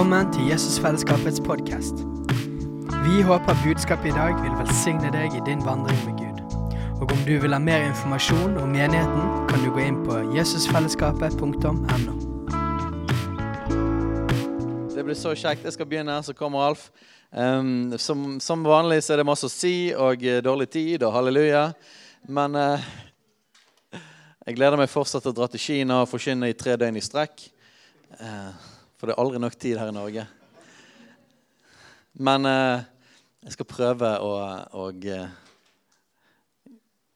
Velkommen til Jesusfellesskapets podkast. Vi håper budskapet i dag vil velsigne deg i din vandring med Gud. Og om du vil ha mer informasjon om menigheten, kan du gå inn på jesusfellesskapet.no. Det blir så kjekt. Jeg skal begynne, så kommer Alf. Um, som, som vanlig så er det masse å si og eh, dårlig tid og halleluja. Men uh, jeg gleder meg fortsatt til å dra til Kina og forkynne i tre døgn i strekk. Eh, for det er aldri nok tid her i Norge. Men eh, jeg skal prøve å, å eh,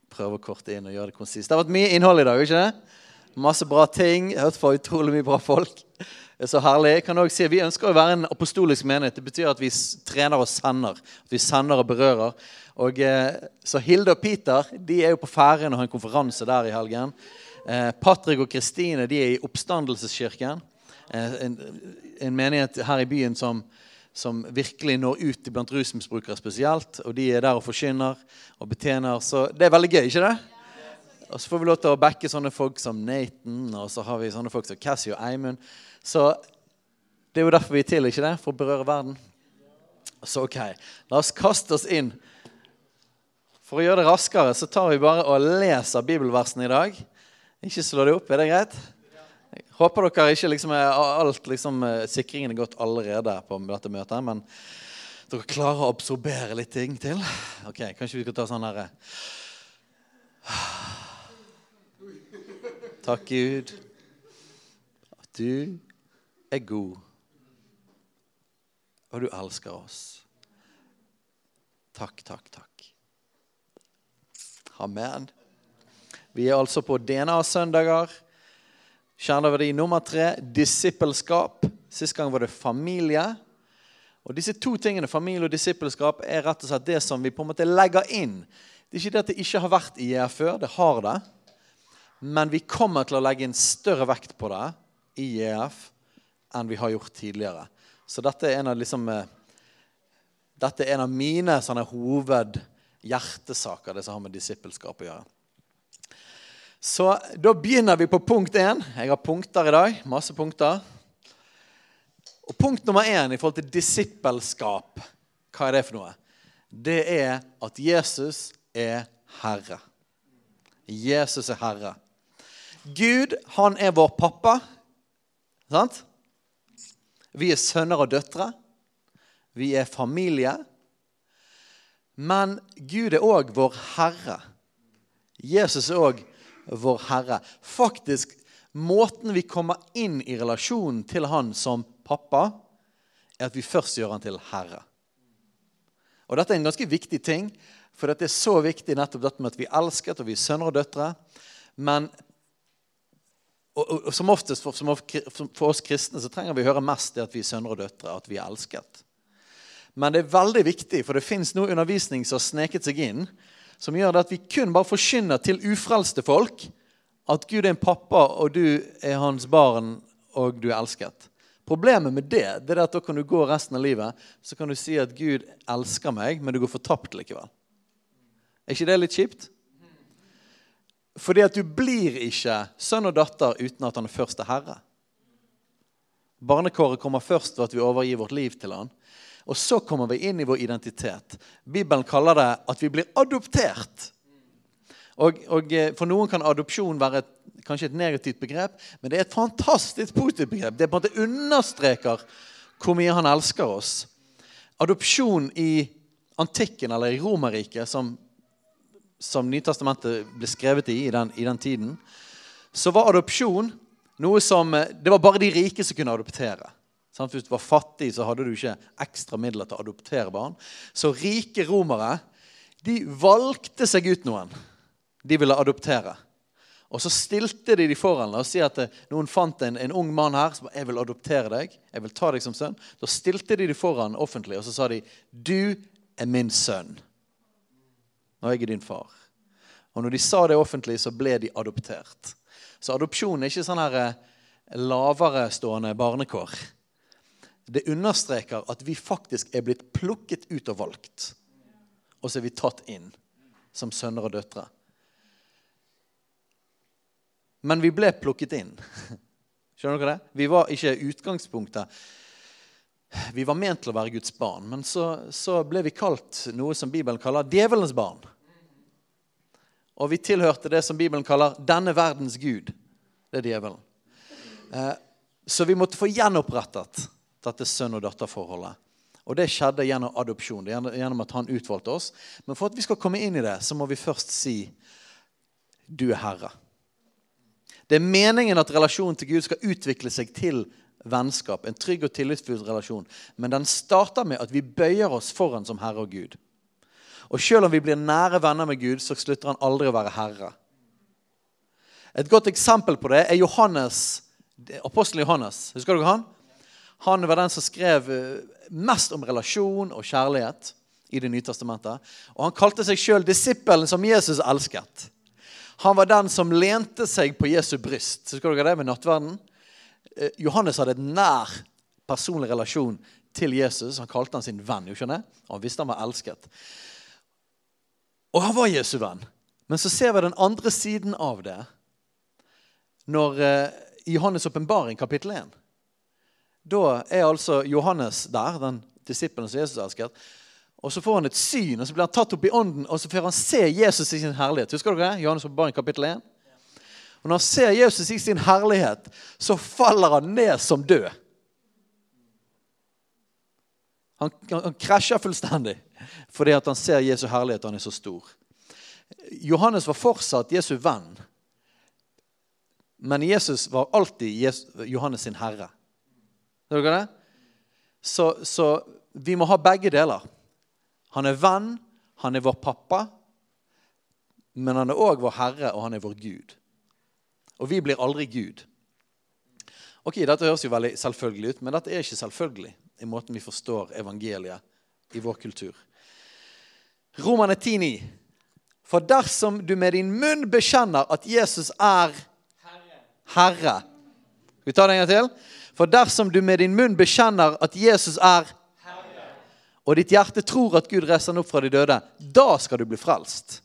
prøve å korte inn og gjøre det konsist. Det har vært mye innhold i dag. ikke det? Masse bra ting. Hørt fra utrolig mye bra folk. Det er så herlig. Jeg kan også si, at Vi ønsker å være en apostolisk menighet. Det betyr at vi trener og sender. At vi sender og berører. Og, eh, så Hilde og Peter de er jo på Færøyene og har en konferanse der i helgen. Eh, Patrick og Kristine de er i Oppstandelseskirken. Eh, en, en menighet her i byen som, som virkelig når ut blant rusmisbrukere spesielt. Og de er der og forkynner og betjener. Så det er veldig gøy, ikke det? Og så får vi lov til å backe sånne folk som Nathan, og så har vi sånne folk som Cassie og Eimund. Så det er jo derfor vi er til, ikke det? For å berøre verden. Så ok, la oss kaste oss inn. For å gjøre det raskere så tar vi bare og leser bibelversene i dag. Ikke slå det opp, er det greit? Jeg håper dere ikke liksom er alt liksom, eh, sikringen er gått allerede på dette møtet, men dere klarer å absorbere litt ting til. Ok, Kanskje vi skal ta sånn herre Takk, Gud, at du er god, og du elsker oss. Takk, takk, takk. Amen. Vi er altså på DNA-søndager. Kjerneverdi nummer tre disippelskap. Sist gang var det familie. Og Disse to tingene, familie og disippelskap, er rett og slett det som vi på en måte legger inn. Det er ikke det at det ikke har vært i EF før. Det har det. Men vi kommer til å legge inn større vekt på det i EF enn vi har gjort tidligere. Så dette er en av, liksom, eh, dette er en av mine sånne hovedhjertesaker, det som har med disippelskap å gjøre. Så da begynner vi på punkt én. Jeg har punkter i dag. Masse punkter. Og punkt nummer én i forhold til disippelskap, hva er det for noe? Det er at Jesus er Herre. Jesus er Herre. Gud, han er vår pappa. Sant? Vi er sønner og døtre. Vi er familie. Men Gud er òg vår Herre. Jesus er òg vår Herre. Faktisk, måten vi kommer inn i relasjonen til Han som pappa, er at vi først gjør Han til Herre. Og Dette er en ganske viktig ting, for dette er så viktig nettopp dette med at vi er elsket og vi er sønner og døtre. Men og, og, som oftest for, som for, oss kristne så trenger vi høre mest det at vi er sønner og døtre, at vi er elsket. Men det er veldig viktig, for det fins noe undervisning som har sneket seg inn, som gjør det at vi kun bare forkynner til ufrelste folk at Gud er en pappa, og du er hans barn, og du er elsket. Problemet med det det er at da kan du gå resten av livet så kan du si at Gud elsker meg, men du går fortapt likevel. Er ikke det litt kjipt? Fordi at du blir ikke sønn og datter uten at han er herre. Barnekåret kommer først ved at vi overgir vårt liv til han. Og så kommer vi inn i vår identitet. Bibelen kaller det at vi blir adoptert. Og, og eh, For noen kan adopsjon være et, kanskje et negativt begrep, men det er et fantastisk positivt begrep. Det på en måte understreker hvor mye han elsker oss. Adopsjon i antikken, eller i Romerriket, som som Nytestamentet ble skrevet i i den, i den tiden, så var adopsjon noe som Det var bare de rike som kunne adoptere. Sant? Hvis du var fattig, så hadde du ikke ekstra midler til å adoptere barn. Så rike romere de valgte seg ut noen de ville adoptere. Og så stilte de de foran. La oss si at noen fant en, en ung mann her som jeg vil adoptere deg. jeg vil ta deg som sønn. Da stilte de de foran offentlig, og så sa de, 'Du er min sønn' Og jeg er din far. Og når de sa det offentlig, så ble de adoptert. Så adopsjon er ikke sånn her stående laverestående barnekår. Det understreker at vi faktisk er blitt plukket ut og valgt. Og så er vi tatt inn som sønner og døtre. Men vi ble plukket inn. Skjønner dere det? Vi var ikke utgangspunktet vi var ment til å være Guds barn, men så, så ble vi kalt noe som Bibelen kaller djevelens barn. Og vi tilhørte det som Bibelen kaller 'denne verdens gud'. Det er djevelen. Eh, så vi måtte få gjenopprettet dette sønn- og datterforholdet. Og det skjedde gjennom adopsjon, gjennom at han utvalgte oss. Men for at vi skal komme inn i det, så må vi først si 'Du er Herre'. Det er meningen at relasjonen til Gud skal utvikle seg til vennskap, en trygg og tillitsfull relasjon. Men den starter med at vi bøyer oss foran som Herre og Gud. Og selv om vi blir nære venner med Gud, så slutter han aldri å være herre. Et godt eksempel på det er Johannes, apostelen Johannes. Husker dere han? Han var den som skrev eh, mest om relasjon og kjærlighet i Det nye testamentet. Og han kalte seg sjøl disippelen som Jesus elsket. Han var den som lente seg på Jesu bryst. Husker dere det med nattverden? Eh, Johannes hadde et nær personlig relasjon til Jesus. Han kalte han sin venn. jo skjønner? Og han visste han var elsket. Og han var Jesu venn. Men så ser vi den andre siden av det når eh, i Johannes' åpenbaring, kapittel 1. Da er altså Johannes der, den disippelen som Jesus elsket. Og Så får han et syn, og så blir han tatt opp i ånden, og så får han se Jesus i sin herlighet. Husker dere det? Johannes åpenbaring, kapittel 1. Og Når han ser Jesus i sin herlighet, så faller han ned som død. Han, han, han krasjer fullstendig fordi han ser Jesu herlighet, og han er så stor. Johannes var fortsatt Jesu venn, men Jesus var alltid Johannes sin herre. Ser dere det? Så, så vi må ha begge deler. Han er venn, han er vår pappa, men han er òg vår herre, og han er vår Gud. Og vi blir aldri Gud. Ok, Dette høres jo veldig selvfølgelig ut, men dette er ikke selvfølgelig i måten vi forstår evangeliet i vår kultur. Romane 10,9. For dersom du med din munn bekjenner at Jesus er Herre Skal vi ta det en gang til? For dersom du med din munn bekjenner at Jesus er Herre, og ditt hjerte tror at Gud reiser han opp fra de døde, da skal du bli frelst.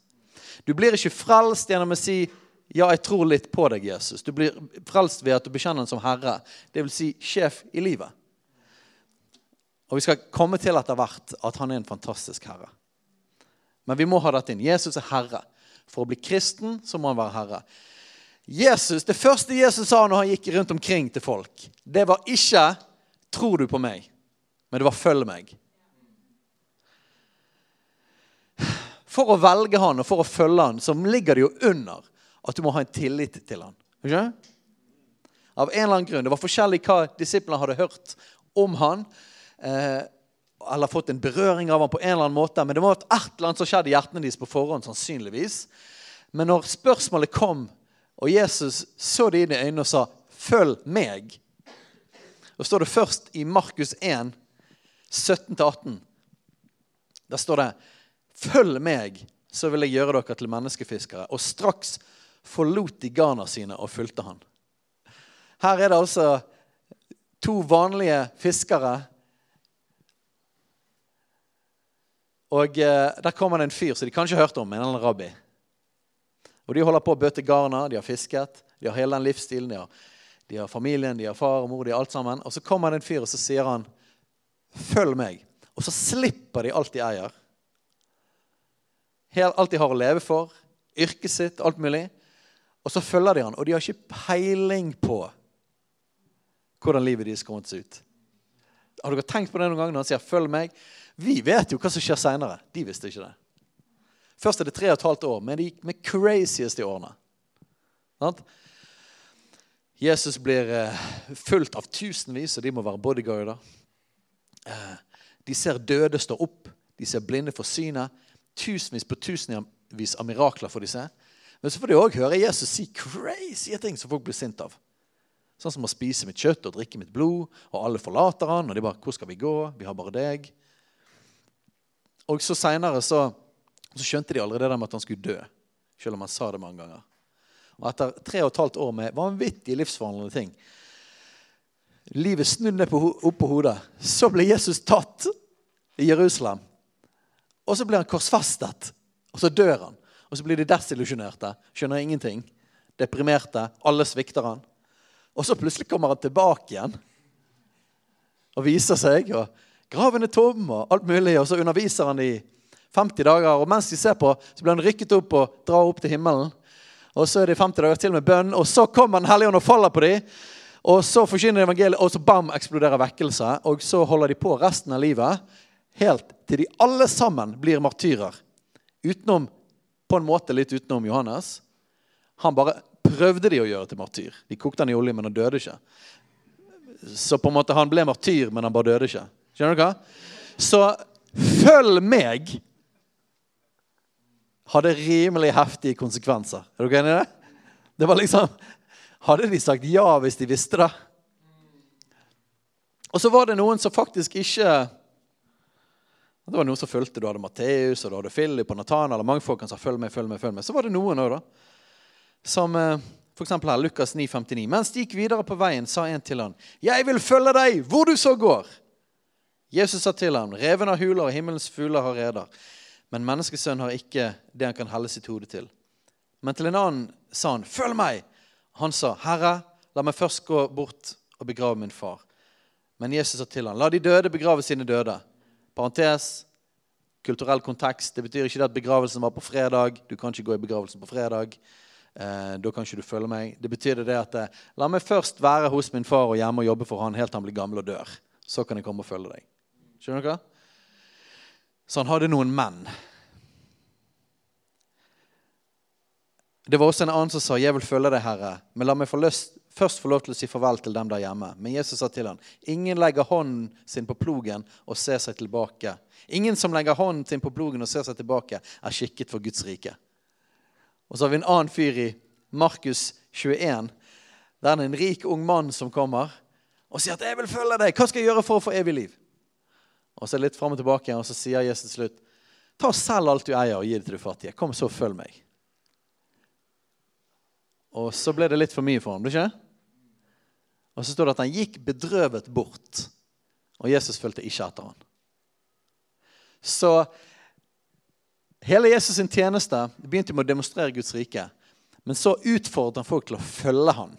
Du blir ikke frelst gjennom å si 'Ja, jeg tror litt på deg, Jesus'. Du blir frelst ved at du bekjenner han som Herre, dvs. Si sjef i livet. Og vi skal komme til etter hvert at han er en fantastisk herre. Men vi må ha dette inn. Jesus er herre. For å bli kristen så må han være herre. Jesus, Det første Jesus sa når han gikk rundt omkring til folk, det var ikke 'tror du på meg', men det var 'følg meg'. For å velge han og for å følge han, så ligger det jo under at du må ha en tillit til han. Ikke? Av en eller annen grunn. Det var forskjellig hva disiplene hadde hørt om han. Eh, eller fått en berøring av han på en eller annen måte. Men det var et eller annet som skjedde i hjertene deres på forhånd. sannsynligvis. Men når spørsmålet kom, og Jesus så det inn i øynene og sa 'Følg meg', da står det først i Markus 1, 17-18. Der står det 'Følg meg, så vil jeg gjøre dere til menneskefiskere'. Og straks forlot de garna sine og fulgte han. Her er det altså to vanlige fiskere Og eh, Der kommer det en fyr som de kanskje har hørt om, en eller annen rabbi. Og De holder på å bøte garna, de har fisket, de har hele den livsstilen. De har, de har familien, de har far og mor, de har alt sammen. Og så kommer det en fyr, og så sier han, 'Følg meg.' Og så slipper de alt de eier. Alt de har å leve for, yrket sitt, alt mulig. Og så følger de han, og de har ikke peiling på hvordan livet deres kommer til å se ut. Har dere tenkt på det noen gang når han sier 'følg meg'? Vi vet jo hva som skjer seinere. De visste ikke det. Først er det tre og et halvt år med de med crazieste årene. Jesus blir eh, fulgt av tusenvis, og de må være bodyguarder. Eh, de ser døde stå opp, de ser blinde få synet. Tusenvis på tusenvis av mirakler får de se. Men så får de òg høre Jesus si crazy ting som folk blir sint av. Sånn som å spise mitt kjøtt og drikke mitt blod, og alle forlater han, og de bare 'Hvor skal vi gå? Vi har bare deg.' Og så seinere så, så, skjønte de allerede at han skulle dø. Selv om han sa det mange ganger. Og etter tre og et halvt år med vanvittige livsforvandlende ting Livet snudd opp på hodet. Så ble Jesus tatt i Jerusalem. Og så blir han korsfestet. Og så dør han. Og så blir de desillusjonerte. Skjønner ingenting. Deprimerte. Alle svikter han. Og så plutselig kommer han tilbake igjen. og viser seg. og Graven er tom, og alt mulig. Og så underviser han i 50 dager. Og mens de ser på, så blir han rykket opp og drar opp til himmelen. Og så er det 50 dager til med bønn, og så kommer Den hellige ånd og faller på dem. Og så forkynner evangeliet, og så bam, eksploderer vekkelse. Og så holder de på resten av livet, helt til de alle sammen blir martyrer. Utenom, på en måte litt utenom Johannes. Han bare prøvde de å gjøre til martyr. De kokte han i olje, men han døde ikke. Så på en måte han ble martyr, men han bare døde ikke. Skjønner du hva? Så følg meg hadde rimelig heftige konsekvenser. Er dere enig i det? Det var liksom Hadde de sagt ja hvis de visste det? Og så var det noen som faktisk ikke Det var noen som fulgte. Du hadde Matteus, og du hadde Philip og Nathan, eller mange folk som sa 'følg med', følg med, følg med. Så var det noen òg, da. Som eh, f.eks. her, Lukas 9,59. Mens de gikk videre på veien, sa en til han, 'Jeg vil følge deg hvor du så går.' Jesus sa til ham, 'Reven har huler, og himmelens fugler har reder.' Men menneskesønnen har ikke det han kan helle sitt hode til. Men til en annen sa han, 'Følg meg.' Han sa, 'Herre, la meg først gå bort og begrave min far.' Men Jesus sa til ham, 'La de døde begrave sine døde.' Parentes, kulturell kontekst. Det betyr ikke at begravelsen var på fredag. Du kan ikke gå i begravelsen på fredag. Eh, da kan ikke du følge meg. Det betyr det at eh, la meg først være hos min far og hjemme og jobbe for han helt til han blir gammel og dør. Så kan jeg komme og følge deg. Skjønner dere? Så han hadde noen menn. Det var også en annen som sa, 'Jeg vil følge deg, Herre', men la meg få løst, først få lov til å si farvel til dem der hjemme. Men Jesus sa til ham, 'Ingen legger hånden sin på plogen og ser seg tilbake.' 'Ingen som legger hånden sin på plogen og ser seg tilbake, er skikket for Guds rike.' Og så har vi en annen fyr i Markus 21. Der er det en rik, ung mann som kommer og sier at 'jeg vil følge deg'. Hva skal jeg gjøre for å få evig liv? Og så det litt frem og tilbake, og så sier Jesus til slutt, 'Ta og Selg alt du eier, og gi det til de fattige. Kom, så følg meg.' Og så ble det litt for mye for ham. ikke? Og så står det at han gikk bedrøvet bort, og Jesus fulgte ikke etter ham. Så hele Jesus' sin tjeneste begynte med å demonstrere Guds rike. Men så utfordret han folk til å følge ham.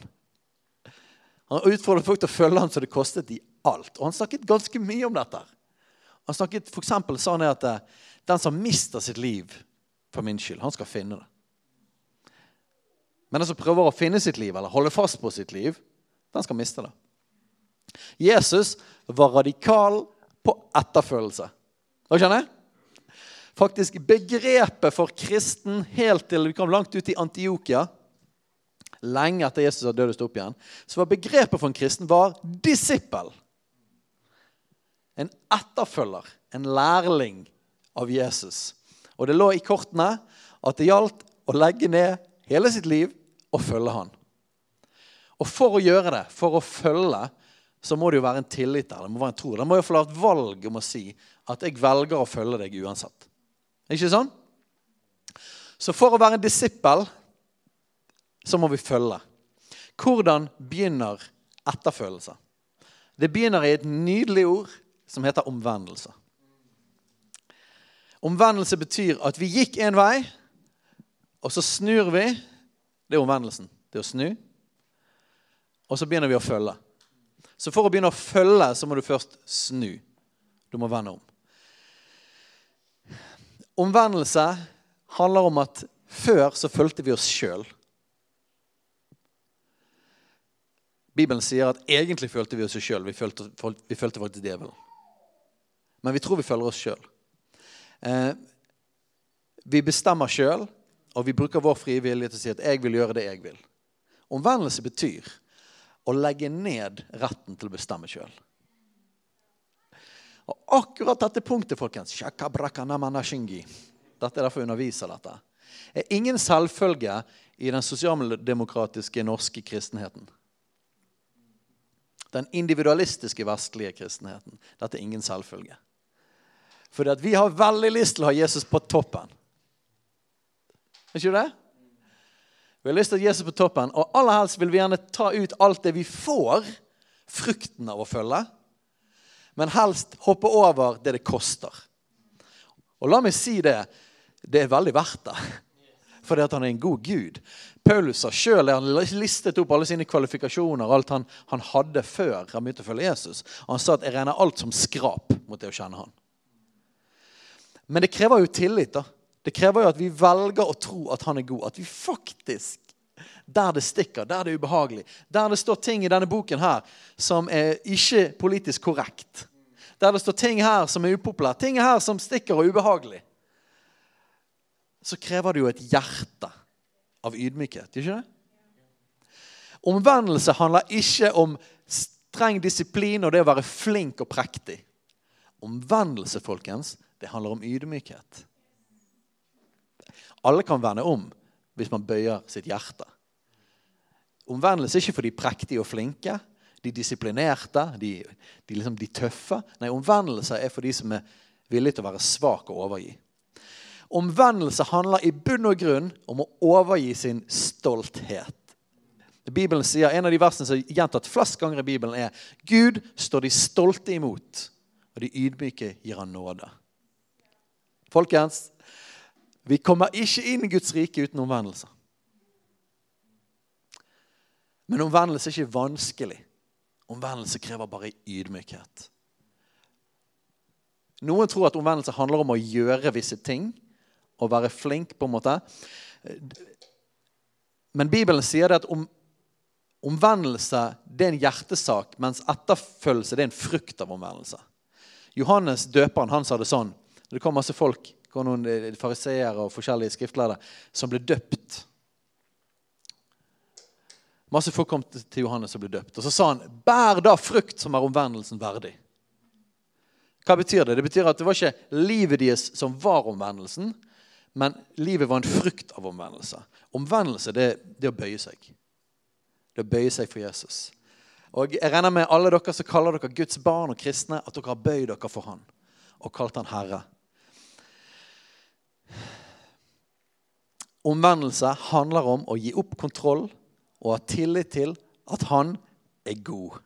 Han utfordret folk til å følge ham så det kostet de alt. Og han snakket ganske mye om dette. Han snakket, for eksempel, sa han at eh, den som mister sitt liv for min skyld, han skal finne det. Men den som prøver å finne sitt liv eller holde fast på sitt liv, den skal miste det. Jesus var radikal på etterfølelse. Hva skjønner jeg? Faktisk begrepet for kristen helt til vi kom langt ut i Antiokia, lenge etter Jesus hadde dødd og stått opp igjen, så var begrepet for en kristen var disippel. En etterfølger, en lærling av Jesus. Og det lå i kortene at det gjaldt å legge ned hele sitt liv og følge han. Og for å gjøre det, for å følge, så må det jo være en tillit der. Det må være en tro. Det må jo få la et valg om å si at jeg velger å følge deg uansett. Ikke sånn? Så for å være en disippel så må vi følge. Hvordan begynner etterfølelse? Det begynner i et nydelig ord som heter omvendelse. Omvendelse betyr at vi gikk en vei, og så snur vi. Det er omvendelsen. Det er å snu. Og så begynner vi å følge. Så for å begynne å følge, så må du først snu. Du må vende om. Omvendelse handler om at før så fulgte vi oss sjøl. Bibelen sier at egentlig følte vi oss sjøl. Vi, følte, faktisk djevelen. Men vi tror vi følger oss sjøl. Eh, vi bestemmer sjøl, og vi bruker vår frie vilje til å si at 'jeg vil gjøre det jeg vil'. Omvendelse betyr å legge ned retten til å bestemme sjøl. Og akkurat dette punktet, folkens Dette er derfor jeg underviser dette. er ingen selvfølge i den sosialdemokratiske norske kristenheten. Den individualistiske vestlige kristenheten. Dette er ingen selvfølge. At vi har veldig lyst til å ha Jesus på toppen. Er ikke det? Vi har lyst til å ha Jesus på toppen, og aller helst vil vi gjerne ta ut alt det vi får, frukten av å følge, men helst hoppe over det det koster. Og la meg si det det er veldig verdt det. fordi at han er en god gud. Paulus har sjøl listet opp alle sine kvalifikasjoner, alt han, han hadde før han begynte å følge Jesus. Han sa at 'jeg regner alt som skrap mot det å kjenne han'. Men det krever jo tillit. da. Det krever jo at vi velger å tro at han er god. At vi faktisk, der det stikker, der det er ubehagelig, der det står ting i denne boken her som er ikke politisk korrekt, der det står ting her som er upopulære, ting her som stikker og er ubehagelig, så krever det jo et hjerte av ydmykhet. Ikke det? Omvendelse handler ikke om streng disiplin og det å være flink og prektig. Omvendelse, folkens, det handler om ydmykhet. Alle kan vende om hvis man bøyer sitt hjerte. Omvendelse er ikke for de prektige og flinke, de disiplinerte, de, de, liksom, de tøffe. Nei, omvendelse er for de som er villige til å være svak og overgi. Omvendelse handler i bunn og grunn om å overgi sin stolthet. Bibelen sier, En av de versene som er gjentatt flest ganger i Bibelen, er Gud står de stolte imot, og de ydmyke gir han nåde. Folkens, vi kommer ikke inn i Guds rike uten omvendelse. Men omvendelse er ikke vanskelig. Omvendelse krever bare ydmykhet. Noen tror at omvendelse handler om å gjøre visse ting og være flink, på en måte. Men Bibelen sier det at om, omvendelse det er en hjertesak, mens etterfølgelse det er en frukt av omvendelse. Johannes døperen han sa det sånn. Det kom masse folk, kom noen eh, fariseere og forskjellige skriftlærde som ble døpt. Masse folk kom til Johannes og ble døpt. Og så sa han, 'Bær da frukt som er omvendelsen verdig'. Hva betyr det? Det betyr at det var ikke livet deres som var omvendelsen, men livet var en frukt av omvendelse. Omvendelse det, det er å bøye seg. Det er å bøye seg for Jesus. Og Jeg regner med alle dere som kaller dere Guds barn og kristne, at dere har bøyd dere for Han og kalt Han Herre. Omvendelse handler om å gi opp kontroll og ha tillit til at Han er god.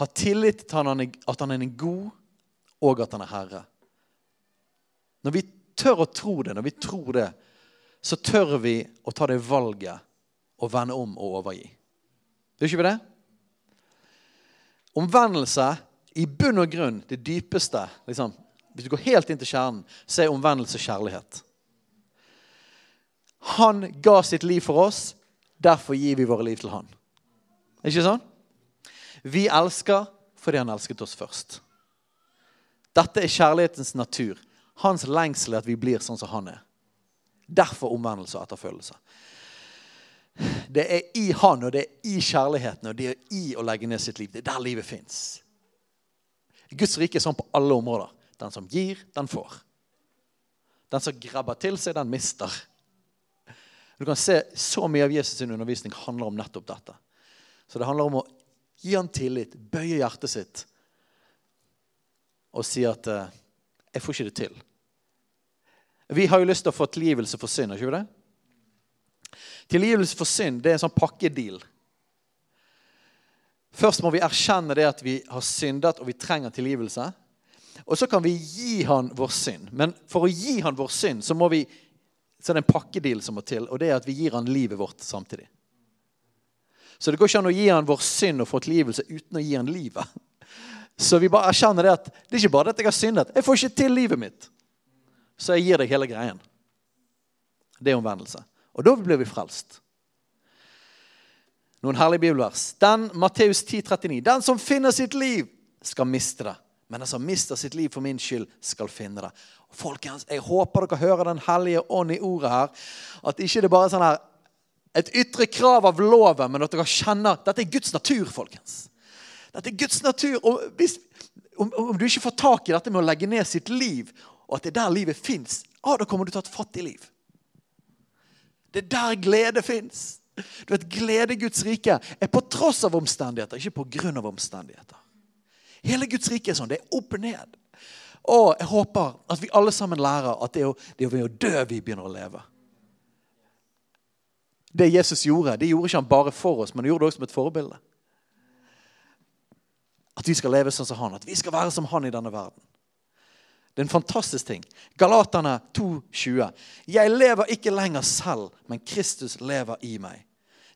Ha tillit til at Han er god, og at Han er Herre. Når vi tør å tro det, når vi tror det, så tør vi å ta det valget å vende om og overgi. Gjør ikke vi det? Omvendelse i bunn og grunn, det dypeste liksom, Hvis du går helt inn til kjernen, så er omvendelse kjærlighet. Han ga sitt liv for oss. Derfor gir vi våre liv til han. Ikke sånn? Vi elsker fordi han elsket oss først. Dette er kjærlighetens natur. Hans lengsel er at vi blir sånn som han er. Derfor omvendelse og etterfølgelse. Det er i han, og det er i kjærligheten, og det er i å legge ned sitt liv. Det er der livet fins. Guds rike er sånn på alle områder. Den som gir, den får. Den som grabber til seg, den mister. Du kan se Så mye av Jesus' sin undervisning handler om nettopp dette. Så det handler om å gi han tillit, bøye hjertet sitt og si at eh, jeg får ikke det til. Vi har jo lyst til å få tilgivelse for synd. ikke vi det? Tilgivelse for synd det er en sånn pakkedeal. Først må vi erkjenne det at vi har syndet og vi trenger tilgivelse. Og så kan vi gi han vår synd. Men for å gi han vår synd så, må vi, så er det en pakkedeal som må til. Og det er at vi gir han livet vårt samtidig. Så det går ikke an å gi han vår synd og få tilgivelse uten å gi han livet. Så vi bare erkjenner det at det er ikke bare det at jeg har syndet. Jeg får ikke til livet mitt. Så jeg gir deg hele greien. Det er omvendelse. Og da blir vi frelst. Noen herlige bibelvers. Den Matteus 10, 39. Den som finner sitt liv, skal miste det. Men den som mister sitt liv for min skyld, skal finne det. Folkens, Jeg håper dere hører Den hellige ånd i ordet her. At ikke det bare er sånn her, et ytre krav av loven, men at dere kjenner Dette er Guds natur, folkens. Dette er Guds natur. Og hvis, om, om, du ikke får tak i dette med å legge ned sitt liv, og at det er der livet fins, ah, da kommer du til å ha et fattig liv. Det er der glede fins. Du vet, Glede i Guds rike er på tross av omstendigheter, ikke på grunn av omstendigheter. Hele Guds rike er sånn. Det er opp og ned. Og jeg håper at vi alle sammen lærer at det er, det er ved å dø vi begynner å leve. Det Jesus gjorde, det gjorde ikke han bare for oss, men han gjorde det også som et forbilde. At vi skal leve sånn som han. At vi skal være som han i denne verden. Det er en fantastisk ting. Galaterne 2,20. Jeg lever ikke lenger selv, men Kristus lever i meg.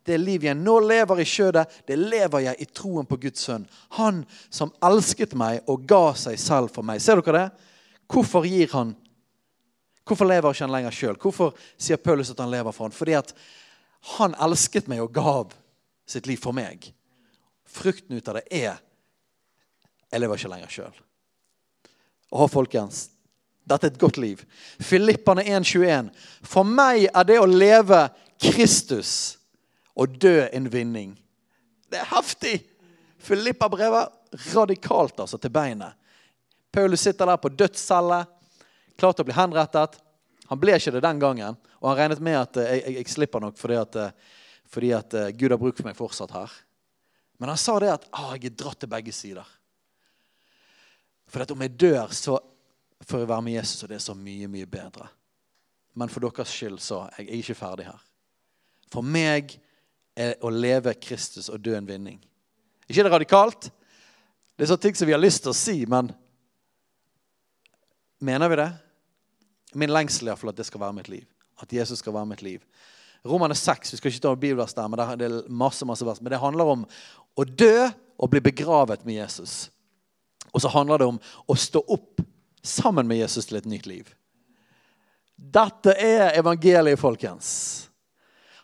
Det liv jeg nå lever i skjødet, det lever jeg i troen på Guds sønn. Han som elsket meg og ga seg selv for meg. Ser dere det? Hvorfor gir han Hvorfor lever ikke han lenger sjøl? Hvorfor sier Paulus at han lever for han? Fordi at han elsket meg og gav sitt liv for meg. Frukten ut av det er jeg lever ikke lenger sjøl. Og folkens, dette er et godt liv. Filippane 1,21. For meg er det å leve Kristus og dø en vinning. Det er heftig! Filippa-brevet radikalt altså til beinet. Paulus sitter der på dødscelle, klar til å bli henrettet. Han ble ikke det den gangen, og han regnet med at eh, jeg, jeg, jeg slipper nok fordi at, eh, fordi at, eh, Gud har bruk for meg fortsatt her. Men han sa det at ah, jeg er dratt til begge sider. For at om jeg dør, så får jeg være med Jesus, og det er så mye, mye bedre. Men for deres skyld så er jeg ikke ferdig her. For meg er å leve Kristus og dø en vinning. Ikke det radikalt? Det er sånne ting som vi har lyst til å si, men mener vi det? Min lengsel er iallfall at det skal være mitt liv. At Jesus skal være mitt liv. Romerne 6, vi skal ikke ta bibelvers der, men det er masse, masse vers, men det handler om å dø og bli begravet med Jesus. Og så handler det om å stå opp sammen med Jesus til et nytt liv. Dette er evangeliet, folkens.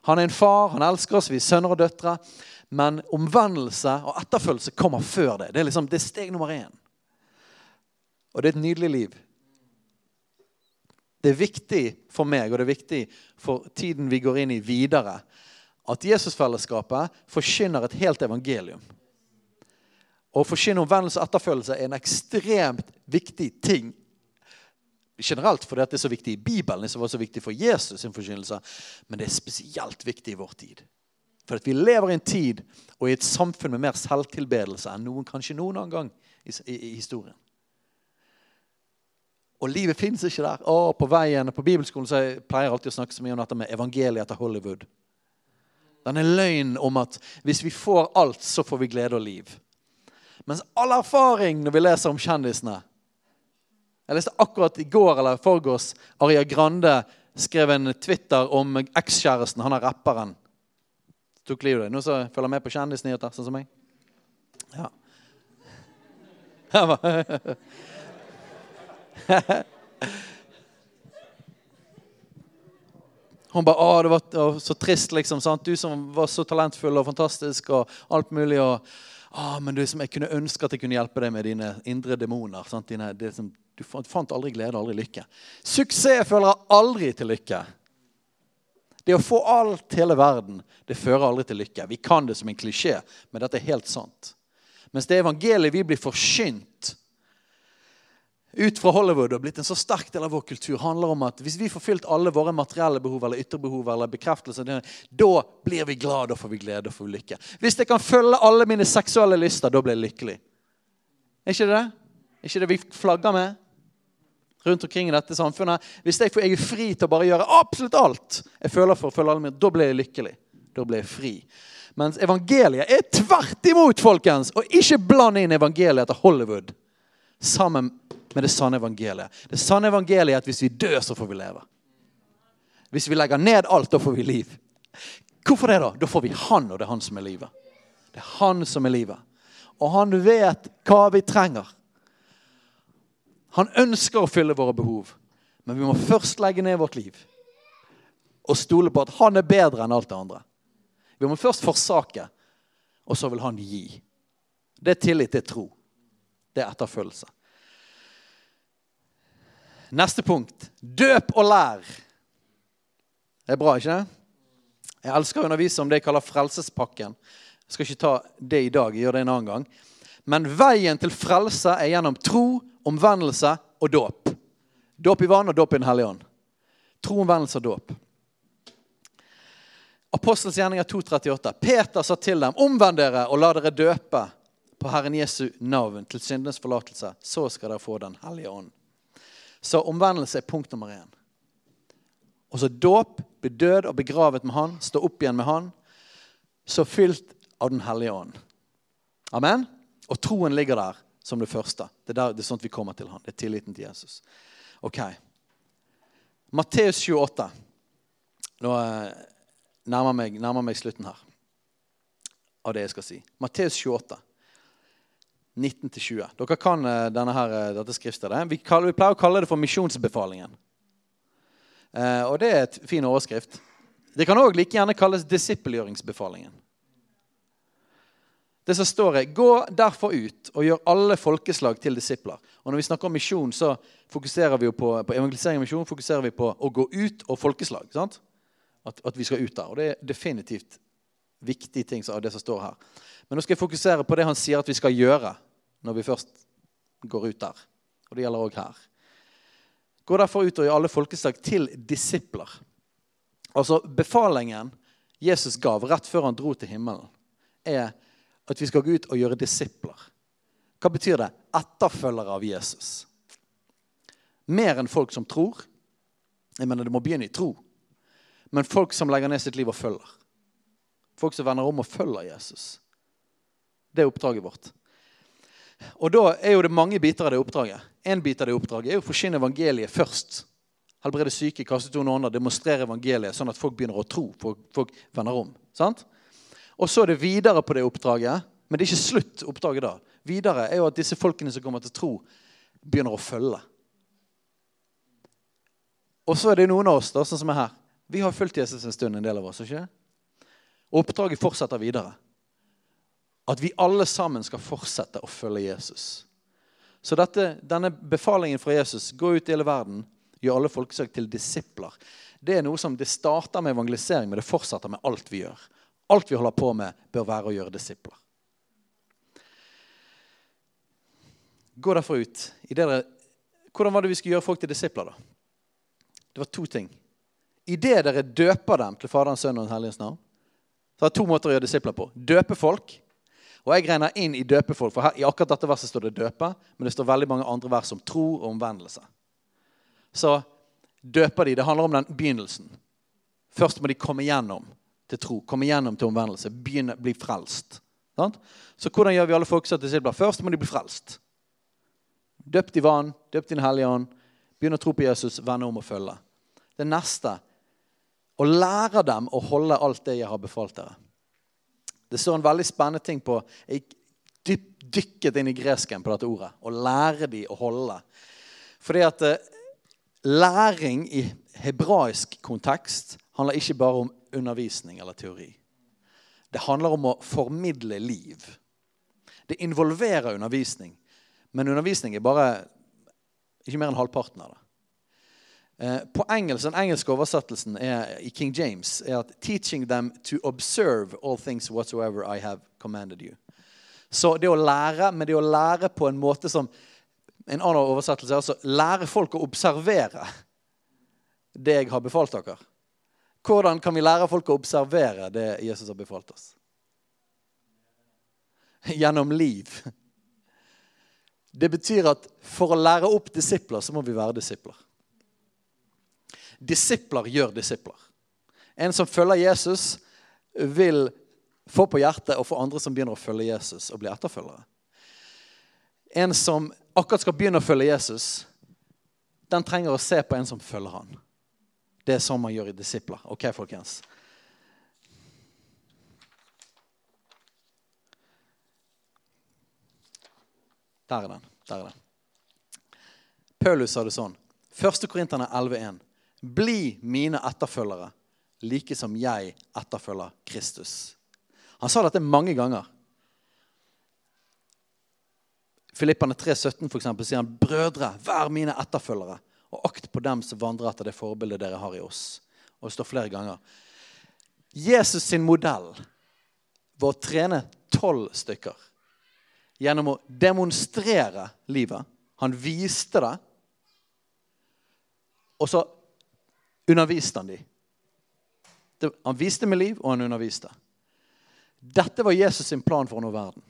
Han er en far, han elsker oss, vi er sønner og døtre. Men omvendelse og etterfølgelse kommer før det. Det er, liksom, det er steg nummer én. Og det er et nydelig liv. Det er viktig for meg, og det er viktig for tiden vi går inn i videre, at Jesusfellesskapet forkynner et helt evangelium. Å forkynne omvendelse og etterfølgelse er en ekstremt viktig ting generelt fordi det er så viktig i Bibelen, som var så viktig for Jesus sin forkynnelse, men det er spesielt viktig i vår tid. For at vi lever i en tid og i et samfunn med mer selvtilbedelse enn noen kanskje noen annen gang i, i, i historien. Og livet fins ikke der. Å, på veien, på bibelskolen så jeg pleier jeg alltid å snakke så mye om dette med evangeliet etter Hollywood. Denne løgnen om at hvis vi får alt, så får vi glede og liv. Mens all erfaring når vi leser om kjendisene jeg leste akkurat i går eller forgårs Aria Grande skrev en Twitter om ekskjæresten. Han er rapperen. Tok livet av. Noen som følger med på kjendisnyheter, sånn som meg? Ja. Hun bare 'Å, det var så trist', liksom. Sant? Du som var så talentfull og fantastisk og alt mulig. og 'Å, men liksom, Jeg kunne ønske at jeg kunne hjelpe deg med dine indre demoner. Dine, det som du fant aldri glede, aldri lykke. Suksess føler aldri til lykke. Det å få alt hele verden, det fører aldri til lykke. Vi kan det som en klisjé, men dette er helt sant. Mens det evangeliet vi blir forkynt ut fra Hollywood og blitt en så sterk del av vår kultur, handler om at hvis vi får fylt alle våre materielle behov eller ytterbehov eller bekreftelser, da blir vi glad, da får vi glede og får lykke. Hvis jeg kan følge alle mine seksuelle lyster, da blir jeg lykkelig. Er ikke det? Er ikke det vi flagger med? Rundt omkring i dette samfunnet. Hvis jeg, er fri til å bare gjøre absolutt alt jeg føler for, føler alle mine, da blir jeg lykkelig. Da blir jeg fri. Mens evangeliet er tvert imot, folkens! Og ikke bland inn evangeliet til Hollywood sammen med det sanne evangeliet. Det sanne evangeliet er at hvis vi dør, så får vi leve. Hvis vi legger ned alt, da får vi liv. Hvorfor det, da? Da får vi Han, og det er Han som er livet. Det er Han som er livet. Og han vet hva vi trenger. Han ønsker å fylle våre behov, men vi må først legge ned vårt liv og stole på at han er bedre enn alt det andre. Vi må først forsake, og så vil han gi. Det er tillit, det er tro. Det er etterfølgelse. Neste punkt døp og lær. Det er bra, ikke det? Jeg elsker å undervise om det jeg kaller frelsespakken. Jeg skal ikke ta det i dag, jeg gjør det en annen gang. Men veien til frelse er gjennom tro omvendelse og dåp. Dåp i vann og dåp i Den hellige ånd. Tro, omvendelse og dåp. Apostels gjerninger 2,38. Peter sa til dem, omvend dere og la dere døpe på Herren Jesu navn til syndenes forlatelse. Så skal dere få Den hellige ånd. Så omvendelse er punkt nummer én. Og så dåp, bli død og begravet med Han, stå opp igjen med Han. Så fylt av Den hellige ånd. Amen. Og troen ligger der som det første. Det er, der, det er sånn vi kommer til han. Det er tilliten til Jesus. Ok. Matteus 28. Nå eh, nærmer meg, nærmer meg slutten her av det jeg skal si. Matteus 28. 19-20. Dere kan eh, denne her, eh, dette skriftstedet. Vi, vi, pleier å kalle det for misjonsbefalingen. Eh, og det er et fin overskrift. Det kan òg like gjerne kalles disippelgjøringsbefalingen. Det som står er 'Gå derfor ut og gjør alle folkeslag til disipler'. Og Når vi snakker om misjon, så fokuserer vi jo på, på evangelisering og misjon fokuserer vi på å gå ut og folkeslag. sant? At, at, vi skal ut der. Og det er definitivt viktige ting av det som står her. Men nå skal jeg fokusere på det han sier at vi skal gjøre når vi først går ut der. Og det gjelder òg her. Gå derfor ut og gjør alle folkeslag til disipler. Altså Befalingen Jesus gav rett før han dro til himmelen, er at vi skal gå ut og gjøre disipler. Hva betyr det? Etterfølgere av Jesus. Mer enn folk som tror. Jeg mener, Det må begynne i tro. Men folk som legger ned sitt liv og følger. Folk som vender om og følger Jesus. Det er oppdraget vårt. Og da er jo det mange biter av det oppdraget. En bit av det oppdraget er å forsyne evangeliet først. Helbrede syke, kaste ut noen andre, demonstrere evangeliet, sånn at folk begynner å tro. Folk, folk vender om. Sant? Og så er det videre på det oppdraget. Men det er ikke slutt oppdraget da. Videre er jo at disse folkene som kommer til tro, begynner å følge. Og så er det noen av oss da, sånn som er her. Vi har fulgt Jesus en stund, en del av oss. ikke? Og oppdraget fortsetter videre. At vi alle sammen skal fortsette å følge Jesus. Så dette, denne befalingen fra Jesus, gå ut i hele verden, gjør alle folkesøk til disipler, det er noe som det starter med evangelisering, men det fortsetter med alt vi gjør. Alt vi holder på med, bør være å gjøre disipler. Gå derfor ut. Dere, hvordan var det vi skulle gjøre folk til disipler? da? Det var to ting. Idet dere døper dem til Faderens, Sønn og Den helliges navn, så er det to måter å gjøre disipler på. Døpe folk. Og jeg regner inn i døpe folk, for her, I akkurat dette verset står det 'døpe', men det står veldig mange andre vers om tro og omvendelse. Så døper de. Det handler om den begynnelsen. Først må de komme gjennom til tro, komme gjennom til omvendelse, begynne, bli frelst. Sant? Så hvordan gjør vi alle folk som disipler? Først må de bli frelst. Døpt i vann, døpt i Den hellige ånd, begynne å tro på Jesus, vende om og følge. Det neste å lære dem å holde alt det jeg har befalt dere. Det står en veldig spennende ting på Jeg dykket inn i gresken på dette ordet. Å lære dem å holde. Fordi at eh, læring i hebraisk kontekst handler ikke bare om undervisning eller teori. Det handler om å formidle liv. Det involverer undervisning. Men undervisning er bare ikke mer enn halvparten av det. Eh, på engelsk, Den engelske oversettelsen er, i King James er at 'teaching them to observe all things whatsoever I have commanded you'. Så det å lære, men det å lære på en måte som En annen oversettelse er altså lære folk å observere det jeg har befalt dere. Hvordan kan vi lære folk å observere det Jesus har befalt oss? Gjennom liv. Det betyr at for å lære opp disipler, så må vi være disipler. Disipler gjør disipler. En som følger Jesus, vil få på hjertet og få andre som begynner å følge Jesus, og bli etterfølgere. En som akkurat skal begynne å følge Jesus, den trenger å se på en som følger han. Det er sånn man gjør i disipler. Ok, folkens? Der er den. Der er den. Paulus sa det sånn. 1. Korinterne 11,1. Bli mine etterfølgere, like som jeg etterfølger Kristus. Han sa dette mange ganger. Filippane 3,17 for eksempel, sier han, 'Brødre, vær mine etterfølgere, og akt på dem som vandrer etter det forbildet dere har i oss.' Og det står flere ganger. Jesus sin modell var å trene tolv stykker gjennom å demonstrere livet. Han viste det. Og så underviste han dem. Han viste med liv, og han underviste. Dette var Jesus sin plan for å nå verden.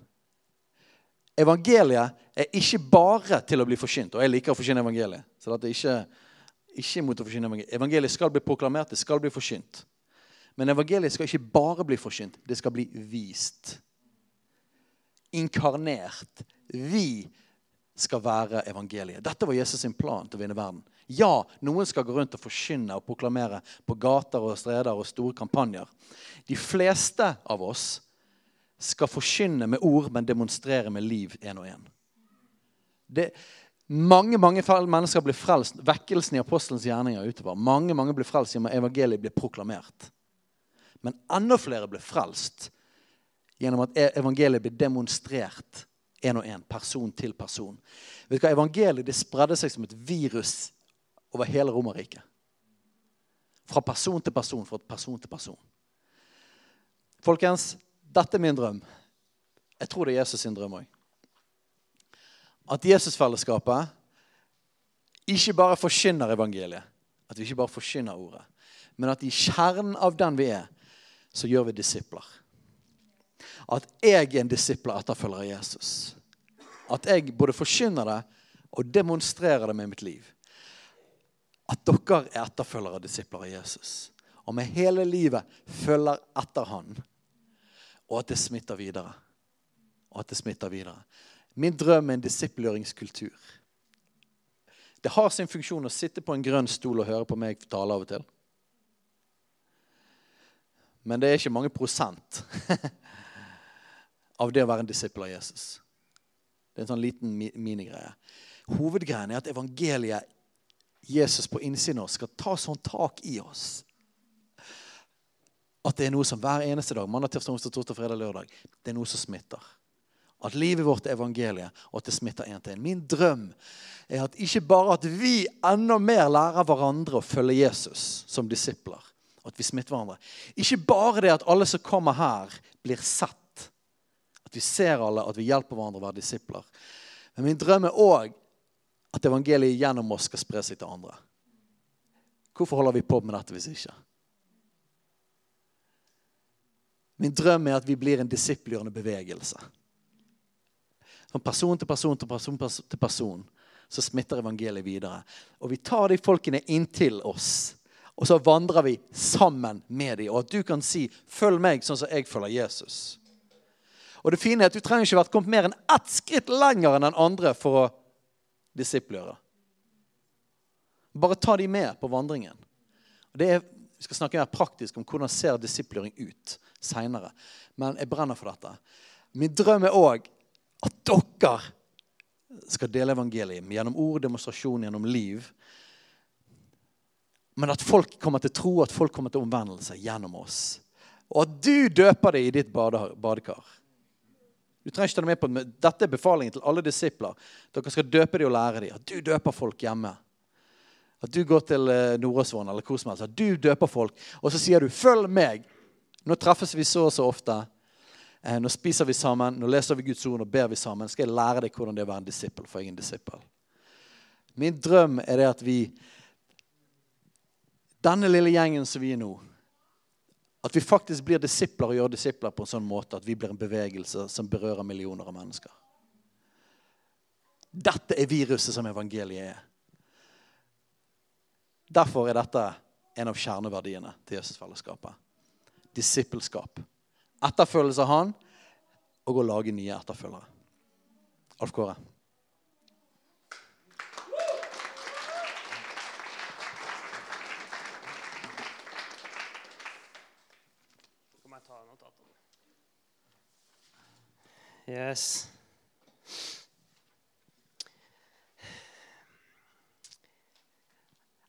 Evangeliet er ikke bare til å bli forkynt. Og jeg liker å forkynne evangeliet. så dette er ikke, ikke mot å forkynne evangeliet. Evangeliet skal bli proklamert, det skal bli forkynt. Men evangeliet skal ikke bare bli forkynt, det skal bli vist. Inkarnert. Vi skal være evangeliet. Dette var Jesus sin plan til å vinne verden. Ja, noen skal gå rundt og forkynne og proklamere på gater og streder og store kampanjer. De fleste av oss skal forkynne med ord, men demonstrere med liv én og én. Mange mange mennesker blir frelst. Vekkelsen i apostelens gjerninger utover. Mange mange blir frelst gjennom evangeliet blir proklamert. Men enda flere blir frelst gjennom at e- evangeliet blir demonstrert én og én, person til person. Vet du hva? Evangeliet det spredde seg som et virus over hele Romerriket. Fra person til person, fra person til person. Folkens, dette er min drøm. Jeg tror det er Jesus sin drøm òg. At Jesusfellesskapet ikke bare forkynner evangeliet, at vi ikke bare forkynner ordet, men at i kjernen av den vi er, så gjør vi disipler. At jeg er en disippel og etterfølger av Jesus. At jeg både forkynner det og demonstrerer det med mitt liv. At dere er etterfølgere og disipler av Jesus. Og med hele livet følger etter han. Og at det smitter videre. Og at det smitter videre. Min drøm er en disippelgjøringskultur. Det har sin funksjon å sitte på en grønn stol og høre på meg tale av og til. Men det er ikke mange prosent av det å være en disippel av Jesus. Det er en sånn liten minigreie. Hovedgreien er at evangeliet, Jesus på innsiden av oss, skal ta sånn tak i oss. At det er noe som hver eneste dag, mandag, tirsdag, onsdag, torsdag, fredag, lørdag, det er noe som smitter. At livet vårt er evangeliet, og at det smitter én til én. Min drøm er at ikke bare at vi enda mer lærer hverandre å følge Jesus som disipler, at vi smitter hverandre. Ikke bare det at alle som kommer her, blir sett at vi ser alle, at vi hjelper hverandre å være disipler. Men min drøm er òg at evangeliet gjennom oss skal spre seg til andre. Hvorfor holder vi på med dette hvis ikke? Min drøm er at vi blir en disiplgjørende bevegelse. Fra person til person til person til person så smitter evangeliet videre. Og vi tar de folkene inntil oss, og så vandrer vi sammen med dem. Og at du kan si 'følg meg sånn som jeg følger Jesus'. Og det fine er at Du trenger ikke vært kommet mer enn ett skritt lenger enn den andre for å disiplgjøre. Bare ta de med på vandringen. Og det er, vi skal snakke mer praktisk om hvordan ser disiplgjøring ut seinere. Men jeg brenner for dette. Min drøm er òg at dere skal dele evangeliet gjennom ord, demonstrasjon, gjennom liv. Men at folk kommer til tro, at folk kommer til omvendelse gjennom oss. Og at du døper det i ditt badekar. Du trenger ikke ta det med på men Dette er befalingen til alle disipler. Dere skal døpe dem og lære dem. At du døper folk hjemme. At du går til eh, Nordåsvann eller hvor som helst. At du døper folk. Og så sier du 'følg meg'. Nå treffes vi så og så ofte. Eh, nå spiser vi sammen, nå leser vi Guds ord, nå ber vi sammen. Skal jeg lære deg hvordan det er å være en disippel? For jeg er en disippel. Min drøm er det at vi Denne lille gjengen som vi er nå at vi faktisk blir disipler og gjør disipler på en sånn måte at vi blir en bevegelse som berører millioner av mennesker. Dette er viruset som evangeliet er. Derfor er dette en av kjerneverdiene til Jesusfellesskapet. Disippelskap. Etterfølgelse av Han og å lage nye etterfølgere. Alf Kåre. Yes.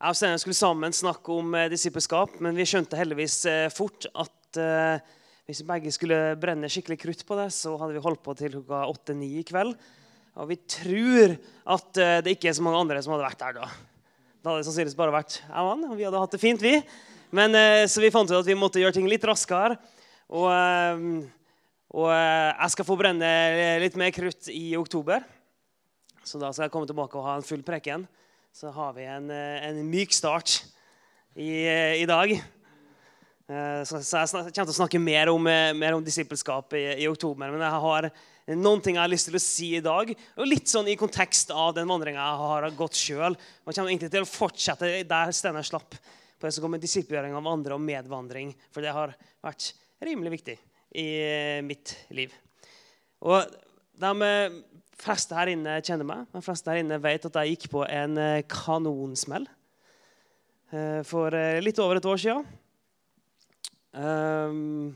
Jeg og Steinar skulle sammen snakke om eh, disippelskap, men vi skjønte heldigvis eh, fort at eh, hvis vi begge skulle brenne skikkelig krutt på det, så hadde vi holdt på til klokka åtte-ni i kveld. Og vi tror at uh, det ikke er så mange andre som hadde vært der da. Da hadde det sannsynligvis bare vært jeg og vi hadde hatt det fint, vi. Men, uh, så vi fant ut at vi måtte gjøre ting litt raskere. Og og jeg skal få brenne litt mer krutt i oktober. Så da skal jeg komme tilbake og ha en full preken. Så har vi en, en myk start i, i dag. Så jeg kommer til å snakke mer om, mer om disippelskap i, i, oktober. Men jeg har noen ting jeg har lyst til å si i dag. Og litt sånn i kontekst av den vandringa jeg har gått sjøl. Og kommer egentlig til å fortsette der Steinar slapp. På det som går med disippelgjøring av andre og medvandring. For det har vært rimelig viktig i mitt liv. Og de fleste her inne kjenner meg. De fleste her inne vet at jeg gikk på en eh, kanonsmell eh, for eh, litt over et år siden. Um,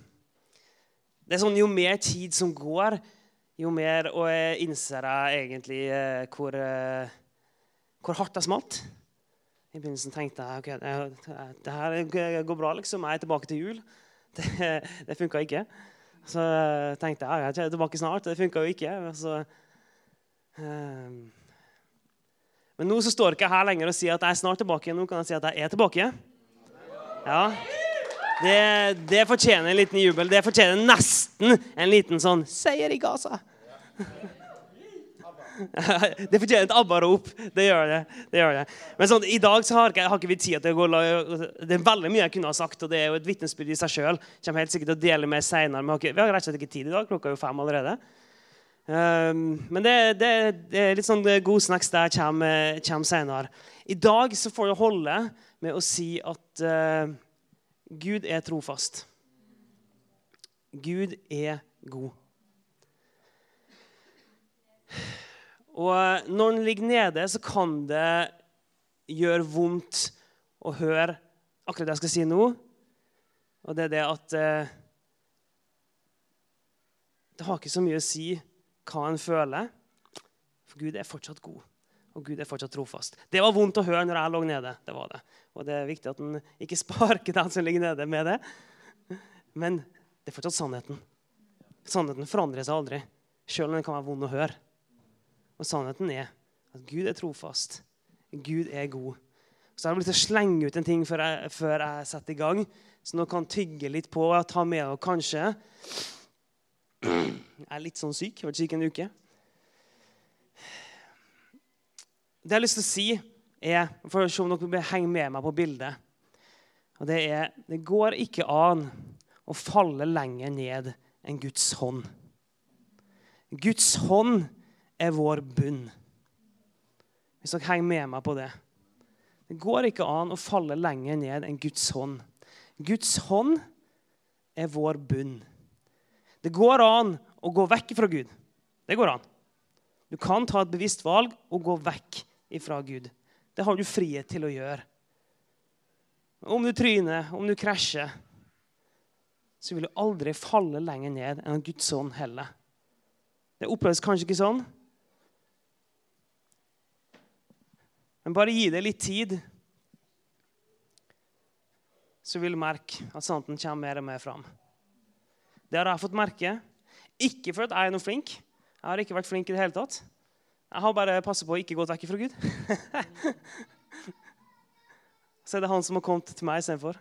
det er sånn, Jo mer tid som går, jo mer og jeg innser jeg egentlig eh, hvor, eh, hvor hardt det smalt. I begynnelsen tenkte jeg ok, det, det her går bra, liksom. Jeg er tilbake til jul. Det, det funka ikke. Så tenkte jeg jeg er tilbake snart. Det funka jo ikke. Så, um, men nå så står ikke jeg her lenger og sier at jeg er snart tilbake. Nå kan jeg si at jeg er tilbake. Ja. Det, det fortjener en liten jubel. Det fortjener nesten en liten sånn seier i Gaza. Det fortjener et ABBA-rop. Det gjør det. det gjør det. Men sånn, i dag så har ikke, har ikke vi tid til å gå Det er veldig mye jeg kunne ha sagt, og det er jo et vitnesbyrd i seg sjøl. Kommer helt sikkert til å dele med senere. Men vi har rett og slett ikke tid i dag. Klokka er jo fem allerede. Um, men det, det, er litt sånn god snacks der kommer, kommer senere. I dag så får det holde med å si at uh, Gud er trofast. Gud er god. Og når den ligger nede, så kan det gjøre vondt å høre akkurat det jeg skal si nå. Og det er det at eh, Det har ikke så mye å si hva en føler, for Gud er fortsatt god. Og Gud er fortsatt trofast. Det var vondt å høre når jeg lå nede. det var det. Og det er viktig at en ikke sparker den som ligger nede, med det. Men det er fortsatt sannheten. Sannheten forandrer seg aldri, sjøl om den kan være vond å høre. Og sannheten er at Gud er trofast. Gud er god. Så jeg har lyst til å slenge ut en ting før jeg, før jeg setter i gang, så dere kan tygge litt på og ta med dere kanskje. Jeg er litt sånn syk. Jeg har vært syk en uke. Det jeg har lyst til å si, er For å se om dere henger med meg på bildet. Og Det er Det går ikke an å falle lenger ned enn Guds hånd. Guds hånd er vår bunn. Hvis dere henger med meg på det. Det går ikke an å falle lenger ned enn Guds hånd. Guds hånd er vår bunn. Det går an å gå vekk fra Gud. Det går an. Du kan ta et bevisst valg og gå vekk fra Gud. Det har du frihet til å gjøre. Om du tryner, om du krasjer, så vil du aldri falle lenger ned enn Guds ånd heller. Det oppleves kanskje ikke sånn, Men bare gi det litt tid, så vil du merke at sannheten kommer mer og mer fram. Det har jeg fått merke. Ikke fordi jeg er noe flink. Jeg har ikke vært flink i det hele tatt. Jeg har bare passet på å ikke gått vekk fra Gud. så er det han som har kommet til meg istedenfor.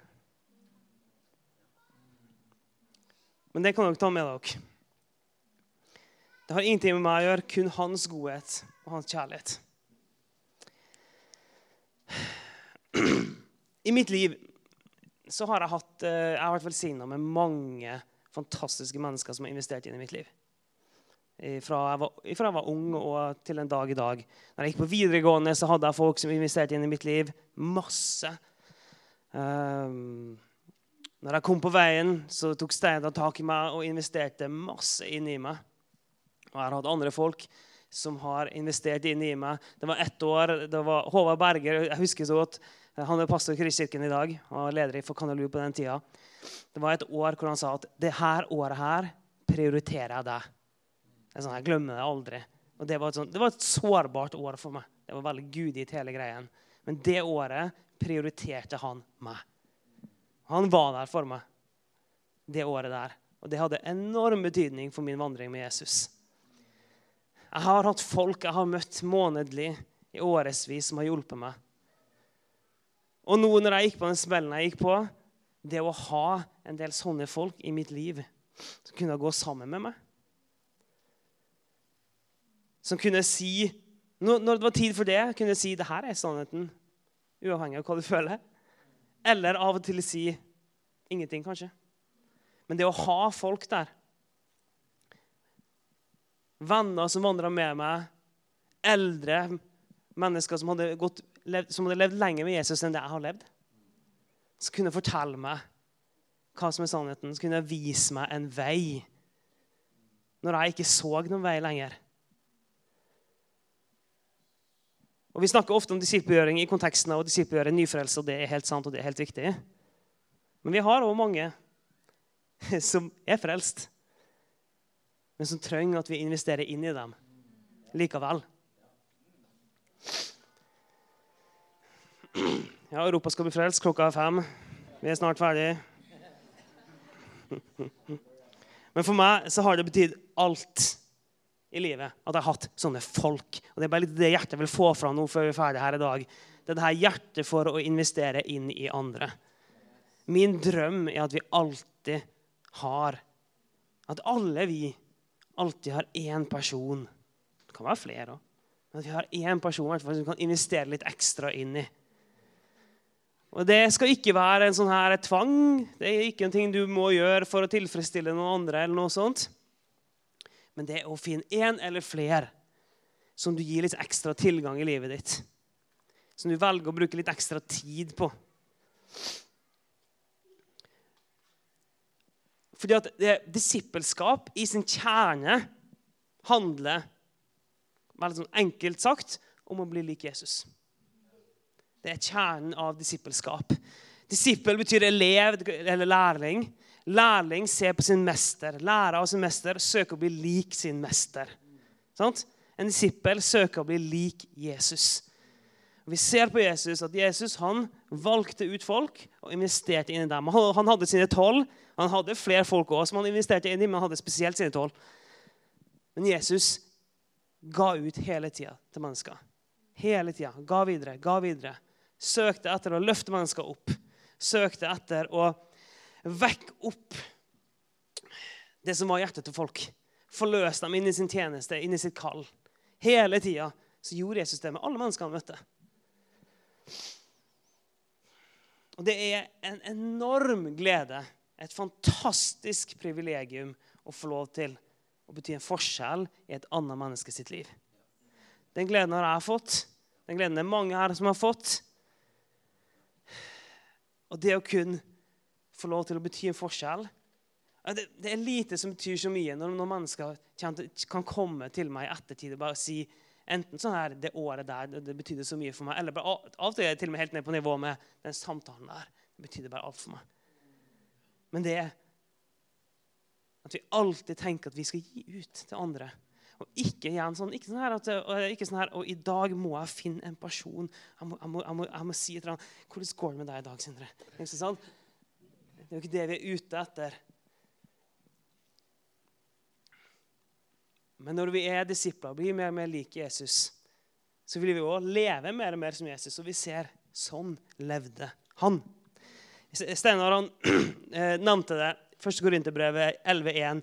Men det kan dere ta med dere. Det har ingenting med meg å gjøre, kun hans godhet og hans kjærlighet. I mitt liv så har jeg, hatt, eh, jeg har vært velsigna med mange fantastiske mennesker som har investert inn i mitt liv. Fra jeg, var, fra jeg var ung og til en dag i dag. Når jeg gikk på videregående, så hadde jeg folk som investerte inn i mitt liv. Masse. Um, når jeg kom på veien, så tok Steinar tak i meg og investerte masse inn i meg. Og jeg har hatt andre folk som har investert inn i meg. Det var ett år. det var Håvard Berger. jeg husker så godt, Han er pastor i Kristkirken i dag og leder for Kanalu på den tida. Det var et år hvor han sa at det her året her prioriterer jeg deg. Det er sånn, Jeg glemmer det aldri. Og det var, sånt, det var et sårbart år for meg. Det var veldig gudgitt, hele greien. Men det året prioriterte han meg. Han var der for meg det året der. Og det hadde enorm betydning for min vandring med Jesus. Jeg har hatt folk jeg har møtt månedlig i årevis som har hjulpet meg. Og nå når jeg gikk på den smellen jeg gikk på, det å ha en del sånne folk i mitt liv som kunne gå sammen med meg Som kunne si Når det var tid for det, kunne si det her er sannheten, uavhengig av hva du føler. Eller av og til si ingenting, kanskje. Men det å ha folk der venner som vandra med meg, eldre mennesker som hadde, gått, som hadde, levd, lenger med Jesus enn det jeg har levd. Som kunne fortelle meg hva som er sannheten, som kunne vise meg en vei når jeg ikke så noen vei lenger. Og Vi snakker ofte om disippelgjøring i konteksten av å disippelgjøre nyfrelse, og det er helt sant og det er helt viktig. Men vi har òg mange som er frelst, men som trenger at vi investerer inn i dem likevel. Ja, Europa skal bli frelst. Klokka er fem. Vi er snart ferdig. Men for meg så har det betydd alt i livet at jeg har hatt sånne folk. Og Det er bare litt det hjertet vil få fra nå før vi er ferdig her i dag. Det er det her hjertet for å investere inn i andre. Min drøm er at vi alltid har At alle vi alltid har én person. Det kan være flere òg. At vi har én person som vi kan investere litt ekstra inn i. Og Det skal ikke være en sånn her tvang. Det er ikke en ting du må gjøre for å tilfredsstille noen andre. eller noe sånt. Men det er å finne én eller flere som du gir litt ekstra tilgang i livet ditt. Som du velger å bruke litt ekstra tid på. Fordi at det, disippelskap i sin kjerne handler veldig sånn enkelt sagt om å bli lik Jesus. Det er kjernen av disippelskap. Disippel betyr elev eller lærling. Lærling ser på sin mester. Lærer av sin mester søker å bli lik sin mester. Sant? En disippel søker å bli lik Jesus. Vi ser på Jesus at Jesus han valgte ut folk og investerte inn i dem. Han hadde sine tolv. Han hadde flere folk også, som han investerte inn i, men han hadde spesielt sine tolv. Men Jesus ga ut hele tida til mennesker. Hele tida. Ga videre, ga videre søkte etter å løfte mennesker opp. Søkte etter å vekke opp det som var hjertet til folk. Forløse dem inn i sin tjeneste, inn i sitt kall. Hele tida gjorde Jesus det med alle mennesker han møtte. Og Det er en enorm glede, et fantastisk privilegium, å få lov til å bety en forskjell i et annet menneske sitt liv. Den gleden har jeg fått. Den gleden er mange her som har fått. Og det å kunne få lov til å bety en forskjell det, det er lite som betyr så mye når, når mennesker kan komme til meg i ettertid og bare si enten sånn her Det året der det, betydde så mye for meg, eller bare, av og til er jeg til og med helt ned på nivå med den samtalen der. Det betydde bare alt for meg. Men det er at vi alltid tenker at vi skal gi ut til andre. Og ikke igjen sånn, ikke sånn her at, ikke sånn her, og i dag må jeg finne en person. Jeg må, jeg må, jeg må, jeg må si et eller annet. 'Hvordan går det med deg i dag, Sindre?' Ikke sånn? Det er jo ikke det vi er ute etter. Men når vi er disipler og blir mer og mer like Jesus, så vil vi òg leve mer og mer som Jesus. Og vi ser sånn levde han. Steinar han, eh, nevnte det. Første Korinterbrevet 11,1.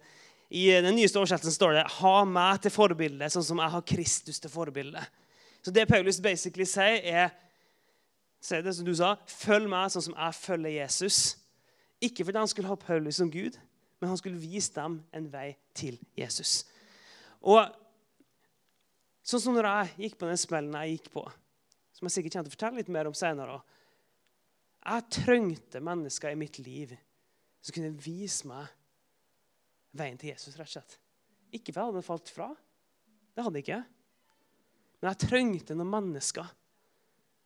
I den nyeste oversettelsen står det 'ha meg til forbilde, sånn som jeg har Kristus til forbilde'. Så det Paulus basically sier, er sier det som du sa, 'følg meg sånn som jeg følger Jesus'. Ikke fordi han skulle ha Paulus som Gud, men han skulle vise dem en vei til Jesus. Og sånn som når jeg gikk på den smellen jeg gikk på, som jeg sikkert kommer til å fortelle litt mer om senere Jeg trengte mennesker i mitt liv som kunne vise meg veien til Jesus, rett og slett. Ikke fordi jeg hadde falt fra. Det hadde jeg ikke. Men jeg trengte noen mennesker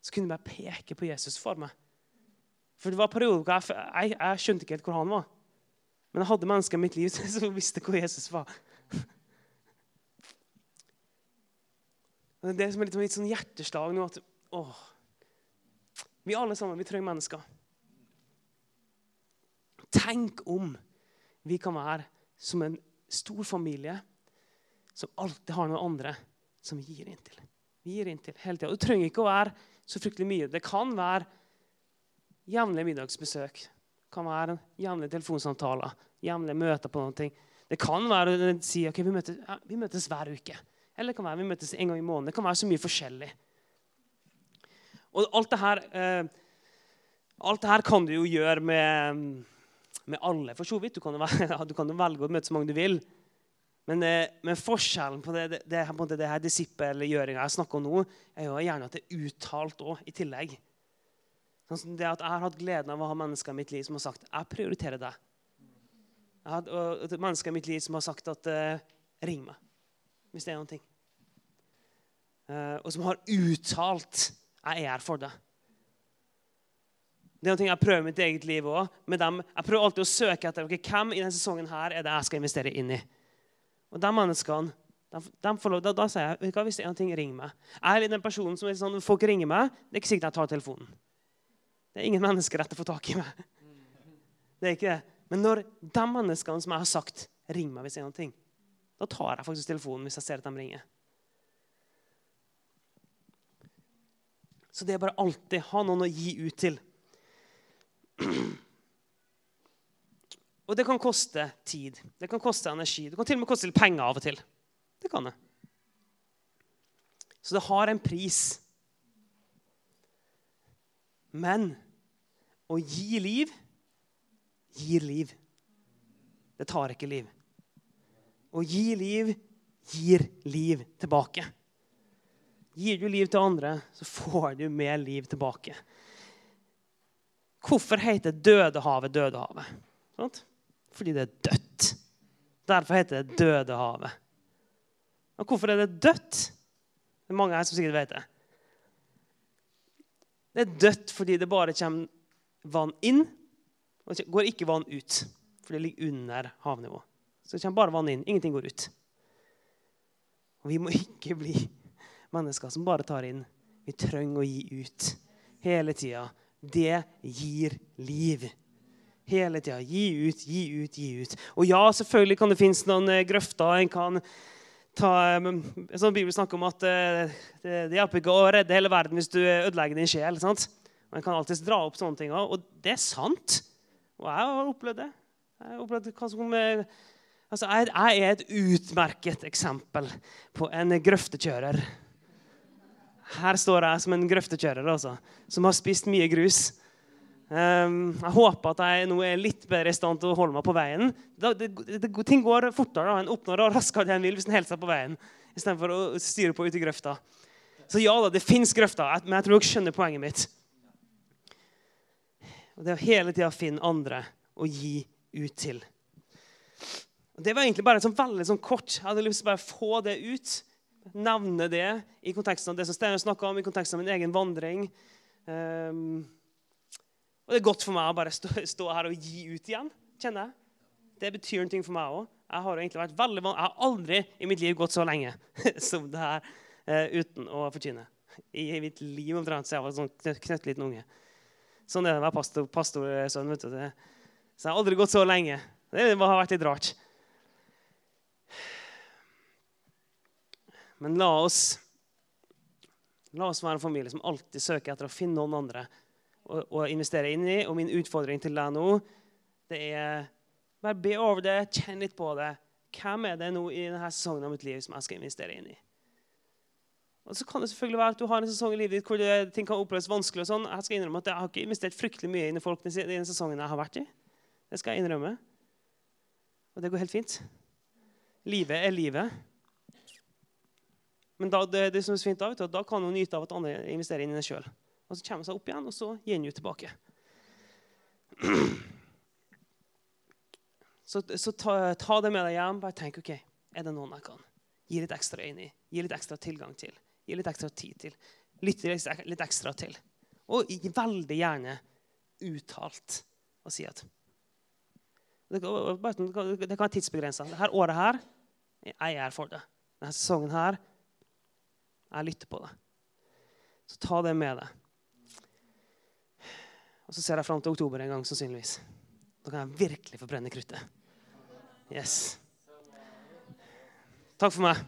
som kunne bare peke på Jesus for meg. For det var perioder hvor jeg, jeg, jeg, skjønte ikke helt hvor han var. Men jeg hadde mennesker i mitt liv som visste hvor Jesus var. Det er det som er litt, litt sånn hjerteslag nå. at åh, Vi alle sammen vi trenger mennesker. Tenk om vi kan være som en stor familie som alltid har noen andre som vi gir inn til. Vi gir inn til hele tida. Det trenger ikke å være så fryktelig mye. Det kan være jevnlige middagsbesøk. Det kan være jevnlige telefonsamtaler, jevnlige møter på noe. Det kan være å si ok, vi møtes, vi møtes hver uke. Eller det kan være vi møtes en gang i måneden. Det kan være så mye forskjellig. Og alt det her, eh, alt det her kan du jo gjøre med med alle, for så vidt. Du kan, jo, du kan velge å møte så mange du vil. Men, eh, men forskjellen på det, det, det, det her disippelgjøringa jeg snakker om nå, er jo gjerne at det er uttalt òg, i tillegg. Sånn det at Jeg har hatt gleden av å ha mennesker i mitt liv som har sagt jeg prioriterer deg. Jeg har hatt mennesker i mitt liv som har sagt at uh, ring meg hvis det er noen ting. eh, og som har uttalt 'Jeg er for deg'. Det er noe jeg prøver i mitt eget liv òg. Jeg prøver alltid å søke etter okay, hvem i denne sesongen her er det jeg skal investere inn i. Og de menneskene de, de lov, da, da, sier jeg hva, hvis det er noe, ring meg. Jeg er den personen som er sånn, folk ringer meg, det er ikke sikkert jeg tar telefonen. Det er ingen mennesker dette å få tak i meg. Det er ikke det. Men når de menneskene som jeg har sagt, ringer meg hvis det er noe, da tar jeg faktisk telefonen hvis jeg ser at de ringer. Så det er bare alltid ha noen å gi ut til. Og det kan koste tid, det kan koste energi, det kan til og med koste litt penger av og til. Det kan det. Så det har en pris. Men å gi liv gir liv. Det tar ikke liv. Å gi liv gir liv tilbake. Gir du liv til andre, så får du mer liv tilbake. Hvorfor heter Dødehavet Dødehavet? Sånt? Fordi det er dødt. Derfor heter det Dødehavet. Og hvorfor er det dødt? Det er mange her som sikkert vet det. Det er dødt fordi det bare kommer vann inn, og det går ikke vann ut. For det ligger under havnivå. Så det kommer bare vann inn. Ingenting går ut. Og vi må ikke bli mennesker som bare tar inn. Vi trenger å gi ut hele tida. Det gir liv. Hele tida. Gi ut, gi ut, gi ut. Og ja, selvfølgelig kan det finnes noen eh, grøfter. En kan ta, sånn Bibelen snakker om at eh, det, det hjelper ikke å redde hele verden hvis du ødelegger din sjel. sant? Man kan alltids dra opp sånne ting. Og det er sant. Og jeg har opplevd det. Jeg har opplevd hva som altså, jeg er et utmerket eksempel på en grøftekjører. Her står jeg som en grøftekjører altså, som har spist mye grus. Um, jeg håper at jeg nå er litt bedre i stand til å holde meg på veien. Det, det, ting går fortere. En oppnår raskere det en vil hvis en holder seg på veien istedenfor å styre på ute i grøfta. Så ja da, det fins grøfter, men jeg tror dere skjønner poenget mitt. Og Det er å hele tida finne andre å gi ut til. Og det var egentlig bare sånn veldig sånn kort. Jeg hadde lyst til å bare få det ut nevne det i konteksten av det som Steinar snakka om, i konteksten av min egen vandring. Um, og det er godt for meg å bare stå, stå, her og gi ut igjen, kjenner jeg. Det betyr noe for meg òg. Jeg har egentlig vært veldig Jeg har aldri i mitt liv gått så lenge som det her uh, uten å forkynne. I, mitt liv omtrent så jeg var sånn knøttliten unge. Sånn er det å være. Pastor, vet du. Så jeg har aldri gått så lenge. Det har vært litt rart. Men la oss, la oss være en familie som alltid søker etter å finne noen andre å, investere inn i. Og min utfordring til deg nå det er bare be over det, kjenn litt på det. Hvem er det nå i denne sesongen av mitt liv som jeg skal investere inn i? Og så kan det selvfølgelig være at du har en sesong i livet ditt hvor det, ting kan oppleves vanskelig. og sånn. Jeg skal innrømme at jeg har ikke investert fryktelig mye inn i folk den sesongen jeg har vært i. Det skal jeg innrømme. Og det går helt fint. Livet er livet. Men da, det, det som er fint da, du, da kan du nyte av at andre investerer inn i det sjøl. Og så kommer hun seg opp igjen, og så gir hun jo tilbake. Så, så ta, ta, det med deg hjem. Bare tenk ok, er det noen jeg kan gi litt ekstra inn i, gi litt ekstra tilgang til, gi litt ekstra tid til, lytte litt ekstra til. Og veldig gjerne uttalt og si at Det, det kan være tidsbegrensa. Dette året her jeg er for det. Denne sesongen her jeg lytter på det. Så ta det med deg. Og så ser jeg fram til oktober en gang, sannsynligvis. Da kan jeg virkelig få brenne kruttet. Yes. Takk for meg.